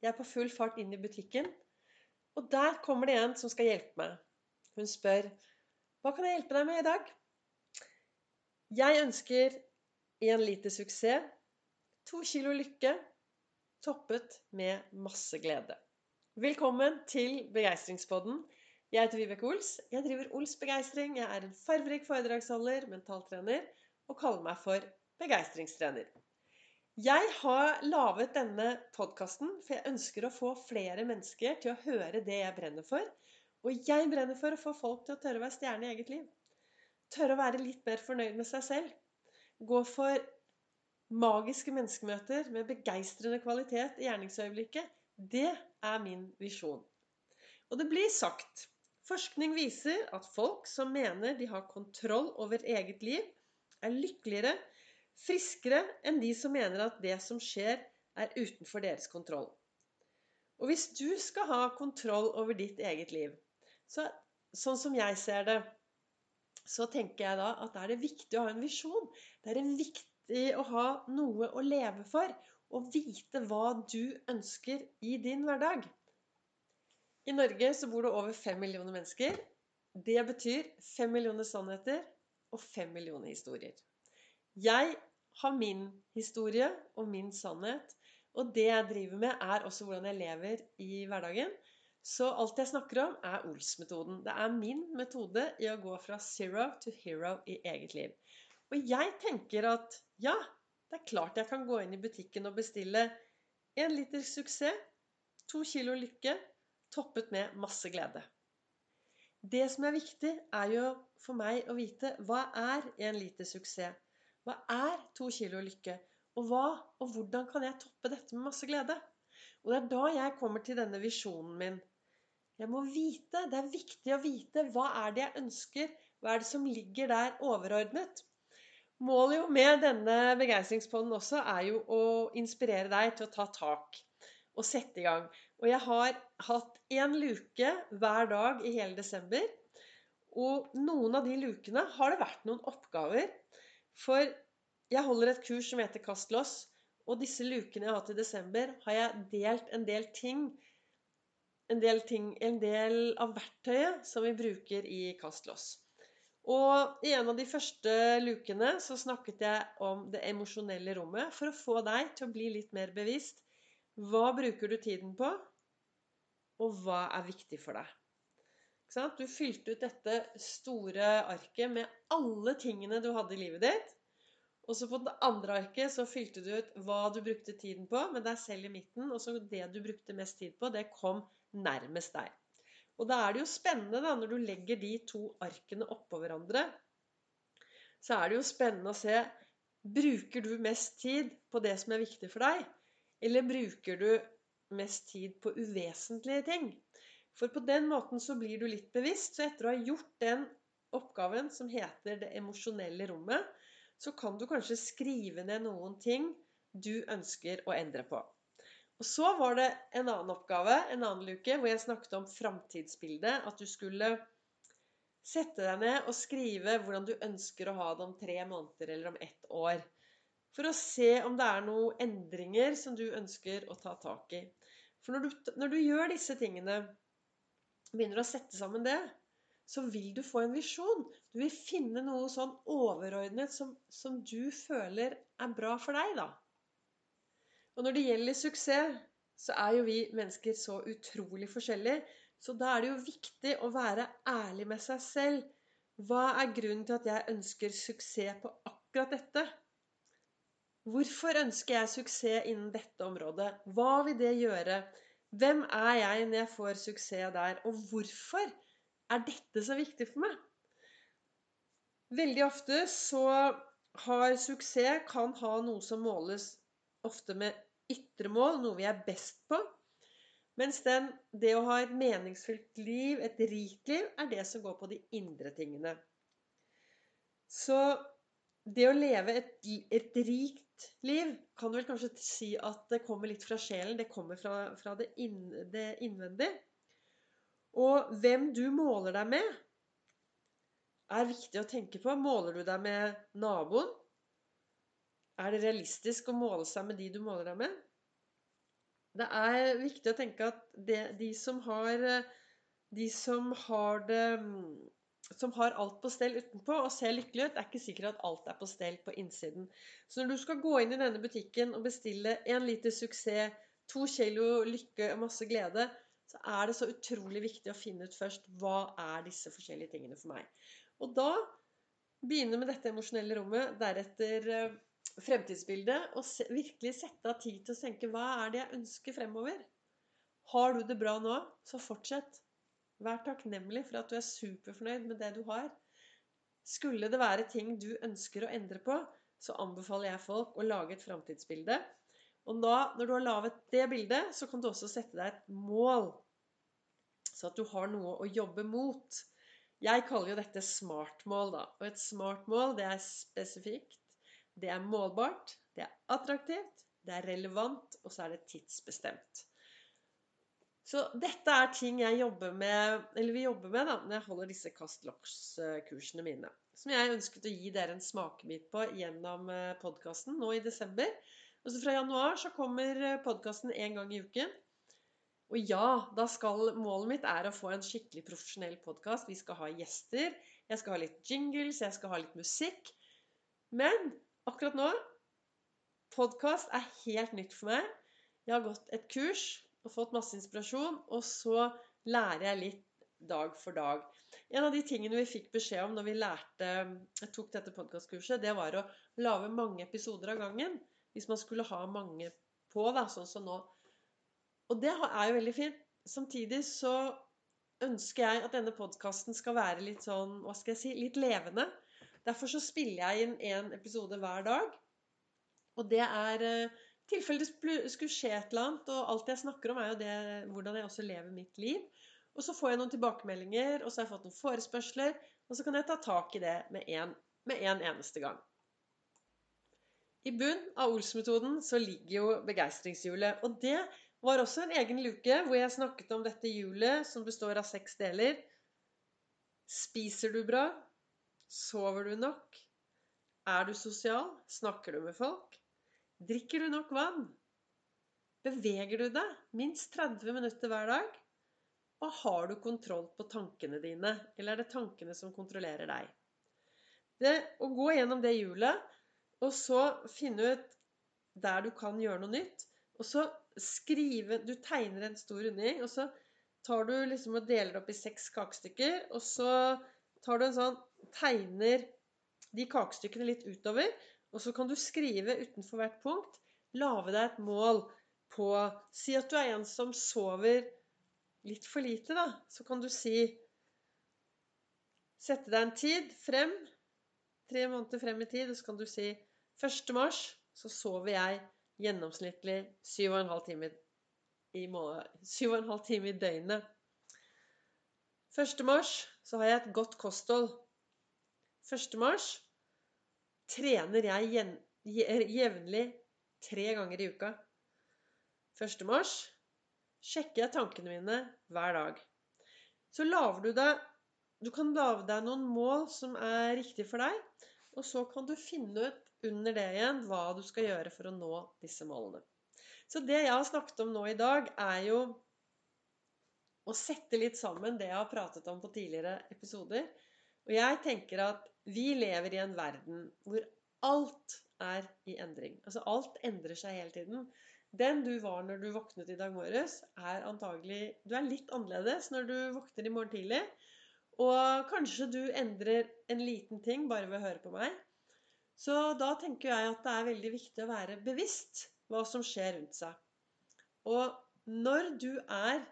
Jeg er på full fart inn i butikken, og der kommer det en som skal hjelpe meg. Hun spør hva kan jeg hjelpe deg med i dag? Jeg ønsker én liter suksess, to kilo lykke, toppet med masse glede. Velkommen til Begeistringspodden. Jeg heter Vibeke Ols. Jeg driver Ols Begeistring. Jeg er en farverik foredragsholder, mentaltrener og kaller meg for begeistringstrener. Jeg har laget denne podkasten, for jeg ønsker å få flere mennesker til å høre det jeg brenner for. Og jeg brenner for å få folk til å tørre å være stjerne i eget liv. Tørre å være litt mer fornøyd med seg selv. Gå for magiske menneskemøter med begeistrende kvalitet i gjerningsøyeblikket. Det er min visjon. Og det blir sagt Forskning viser at folk som mener de har kontroll over eget liv, er lykkeligere, friskere enn de som mener at det som skjer, er utenfor deres kontroll. Og hvis du skal ha kontroll over ditt eget liv, så, sånn som jeg ser det, så tenker jeg da at da er det viktig å ha en visjon. Det er viktig å ha noe å leve for, og vite hva du ønsker i din hverdag. I Norge så bor det over fem millioner mennesker. Det betyr fem millioner sannheter og fem millioner historier. Jeg har min historie og min sannhet. Og det jeg driver med, er også hvordan jeg lever i hverdagen. Så alt jeg snakker om, er Ols-metoden. Det er min metode i å gå fra zero to hero i eget liv. Og jeg tenker at ja, det er klart jeg kan gå inn i butikken og bestille en liter suksess, to kilo lykke, toppet med masse glede. Det som er viktig, er jo for meg å vite hva er en liter suksess? Hva er to kilo lykke? Og hva og hvordan kan jeg toppe dette med masse glede? Og det er da jeg kommer til denne visjonen min. Jeg må vite, Det er viktig å vite hva er det jeg ønsker, hva er det som ligger der overordnet. Målet jo med denne begeistringspodden også er jo å inspirere deg til å ta tak og sette i gang. Og jeg har hatt én luke hver dag i hele desember. Og noen av de lukene har det vært noen oppgaver. For jeg holder et kurs som heter Kast loss. Og disse lukene jeg har hatt i desember, har jeg delt en del ting en del, ting, en del av verktøyet som vi bruker i Kast loss. Og i en av de første lukene så snakket jeg om det emosjonelle rommet for å få deg til å bli litt mer bevisst hva bruker du tiden på, og hva er viktig for deg? Du fylte ut dette store arket med alle tingene du hadde i livet ditt. Og så på det andre arket så fylte du ut hva du brukte tiden på, med deg selv i midten. Og så det du brukte mest tid på, det kom nærmest deg. Og da er det jo spennende, da, når du legger de to arkene oppå hverandre, så er det jo spennende å se Bruker du mest tid på det som er viktig for deg? Eller bruker du mest tid på uvesentlige ting? For på den måten så blir du litt bevisst. Så etter å ha gjort den oppgaven som heter det emosjonelle rommet, så kan du kanskje skrive ned noen ting du ønsker å endre på. Og så var det en annen oppgave, en annen luke, hvor jeg snakket om framtidsbildet. At du skulle sette deg ned og skrive hvordan du ønsker å ha det om tre måneder eller om ett år for å se om det er noen endringer som du ønsker å ta tak i. For når du, når du gjør disse tingene, begynner å sette sammen det, så vil du få en visjon. Du vil finne noe sånn overordnet som, som du føler er bra for deg, da. Og når det gjelder suksess, så er jo vi mennesker så utrolig forskjellige. Så da er det jo viktig å være ærlig med seg selv. Hva er grunnen til at jeg ønsker suksess på akkurat dette? Hvorfor ønsker jeg suksess innen dette området? Hva vil det gjøre? Hvem er jeg når jeg får suksess der? Og hvorfor er dette så viktig for meg? Veldig ofte så har suksess kan ha noe som måles ofte med ytre mål, noe vi er best på. Mens den, det å ha et meningsfylt liv, et rikt liv, er det som går på de indre tingene. Så det å leve et, et, rikt liv kan vel kanskje si at det kommer litt fra sjelen. Det kommer fra, fra det, inn, det innvendige. Og hvem du måler deg med, er viktig å tenke på. Måler du deg med naboen? Er det realistisk å måle seg med de du måler deg med? det er viktig å tenke at det, de som har De som har det som har alt på stell utenpå og ser lykkelig ut, er ikke sikkert at alt er på stell på innsiden. Så når du skal gå inn i denne butikken og bestille en liter suksess, to kilo lykke og masse glede, så er det så utrolig viktig å finne ut først hva er disse forskjellige tingene for meg. Og da begynne med dette emosjonelle rommet, deretter eh, fremtidsbildet, og virkelig sette av tid til å tenke hva er det jeg ønsker fremover? Har du det bra nå, så fortsett. Vær takknemlig for at du er superfornøyd med det du har. Skulle det være ting du ønsker å endre på, så anbefaler jeg folk å lage et framtidsbilde. Og da, når du har laget det bildet, så kan du også sette deg et mål. Så at du har noe å jobbe mot. Jeg kaller jo dette smartmål, da. Og et smartmål, det er spesifikt, det er målbart, det er attraktivt, det er relevant, og så er det tidsbestemt. Så dette er ting jeg jobber med, eller vi jobber med da, når jeg holder disse Kast Loks-kursene mine. Som jeg ønsket å gi dere en smakebit på gjennom eh, podkasten nå i desember. Og så Fra januar så kommer eh, podkasten én gang i uken. Og ja, da skal målet mitt er å få en skikkelig profesjonell podkast. Vi skal ha gjester, jeg skal ha litt jingles, jeg skal ha litt musikk. Men akkurat nå Podkast er helt nytt for meg. Jeg har gått et kurs og fått masse inspirasjon. Og så lærer jeg litt dag for dag. En av de tingene vi fikk beskjed om når vi lærte, jeg tok dette podkastkurset, det var å lage mange episoder av gangen. Hvis man skulle ha mange på, da, sånn som nå. Og det er jo veldig fint. Samtidig så ønsker jeg at denne podkasten skal være litt sånn, hva skal jeg si, litt levende. Derfor så spiller jeg inn en episode hver dag. Og det er eh, tilfelle det skulle skje et eller annet. Og alt jeg snakker om, er jo det, hvordan jeg også lever mitt liv. Og så får jeg noen tilbakemeldinger, og så har jeg fått noen forespørsler. Og så kan jeg ta tak i det med en, med en eneste gang. I bunn av Ols-metoden så ligger jo begeistringshjulet. Og det var også en egen luke hvor jeg snakket om dette hjulet som består av seks deler. Spiser du bra? Sover du nok? Er du sosial? Snakker du med folk? Drikker du nok vann? Beveger du deg minst 30 minutter hver dag? Og har du kontroll på tankene dine, eller er det tankene som kontrollerer deg? Det å gå gjennom det hjulet, og så finne ut der du kan gjøre noe nytt, og så skrive Du tegner en stor runding, og så tar du liksom og deler opp i seks kakestykker, og så tar du en sånn Tegner de kakestykkene litt utover, og så kan du skrive utenfor hvert punkt. Lage deg et mål på Si at du er en som sover litt for lite, da. Så kan du si Sette deg en tid frem. Tre måneder frem i tid, og så kan du si 1. mars så sover jeg gjennomsnittlig 7,5 timer i, 7,5 timer i døgnet. 1. mars så har jeg et godt kosthold. 1. mars trener jeg jevnlig tre ganger i uka. 1. mars sjekker jeg tankene mine hver dag. Så lager du deg Du kan lage deg noen mål som er riktige for deg, og så kan du finne ut under det igjen hva du skal gjøre for å nå disse målene. Så det jeg har snakket om nå i dag, er jo å sette litt sammen det jeg har pratet om på tidligere episoder. Og jeg tenker at vi lever i en verden hvor alt er i endring. Altså alt endrer seg hele tiden. Den du var når du våknet i dag morges, er antagelig Du er litt annerledes når du våkner i morgen tidlig. Og kanskje du endrer en liten ting bare ved å høre på meg. Så da tenker jeg at det er veldig viktig å være bevisst hva som skjer rundt seg. Og når du er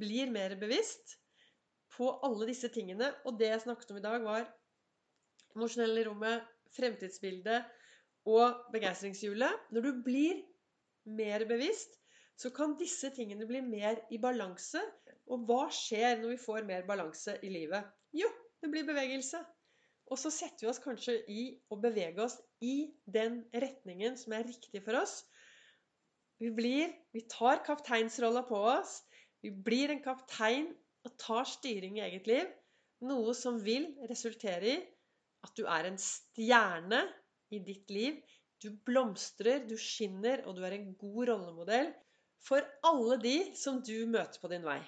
blir mer bevisst på alle disse tingene, og det jeg snakket om i dag, var emosjonelle rommet, fremtidsbildet og begeistringshjulet Når du blir mer bevisst, så kan disse tingene bli mer i balanse. Og hva skjer når vi får mer balanse i livet? Jo, det blir bevegelse. Og så setter vi oss kanskje i å bevege oss i den retningen som er riktig for oss. Vi blir Vi tar kapteinsrolla på oss. Vi blir en kaptein og tar styring i eget liv. Noe som vil resultere i at du er en stjerne i ditt liv. Du blomstrer, du skinner, og du er en god rollemodell for alle de som du møter på din vei.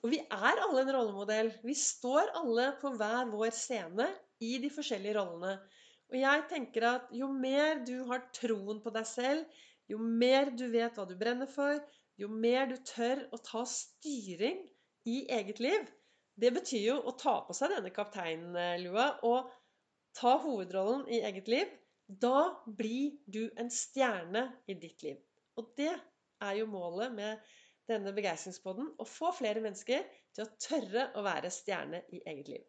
Og vi er alle en rollemodell. Vi står alle på hver vår scene i de forskjellige rollene. Og jeg tenker at jo mer du har troen på deg selv, jo mer du vet hva du brenner for, jo mer du tør å ta styring i eget liv Det betyr jo å ta på seg denne kapteinlua og ta hovedrollen i eget liv. Da blir du en stjerne i ditt liv. Og det er jo målet med denne begeistringspodden. Å få flere mennesker til å tørre å være stjerne i eget liv.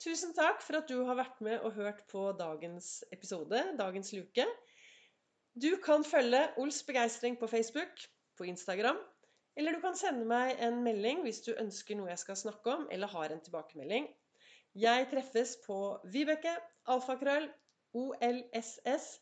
Tusen takk for at du har vært med og hørt på dagens episode, dagens luke. Du kan følge Ols begeistring på Facebook, på Instagram, eller du kan sende meg en melding hvis du ønsker noe jeg skal snakke om, eller har en tilbakemelding. Jeg treffes på Vibeke, alfakrøll, olss.no.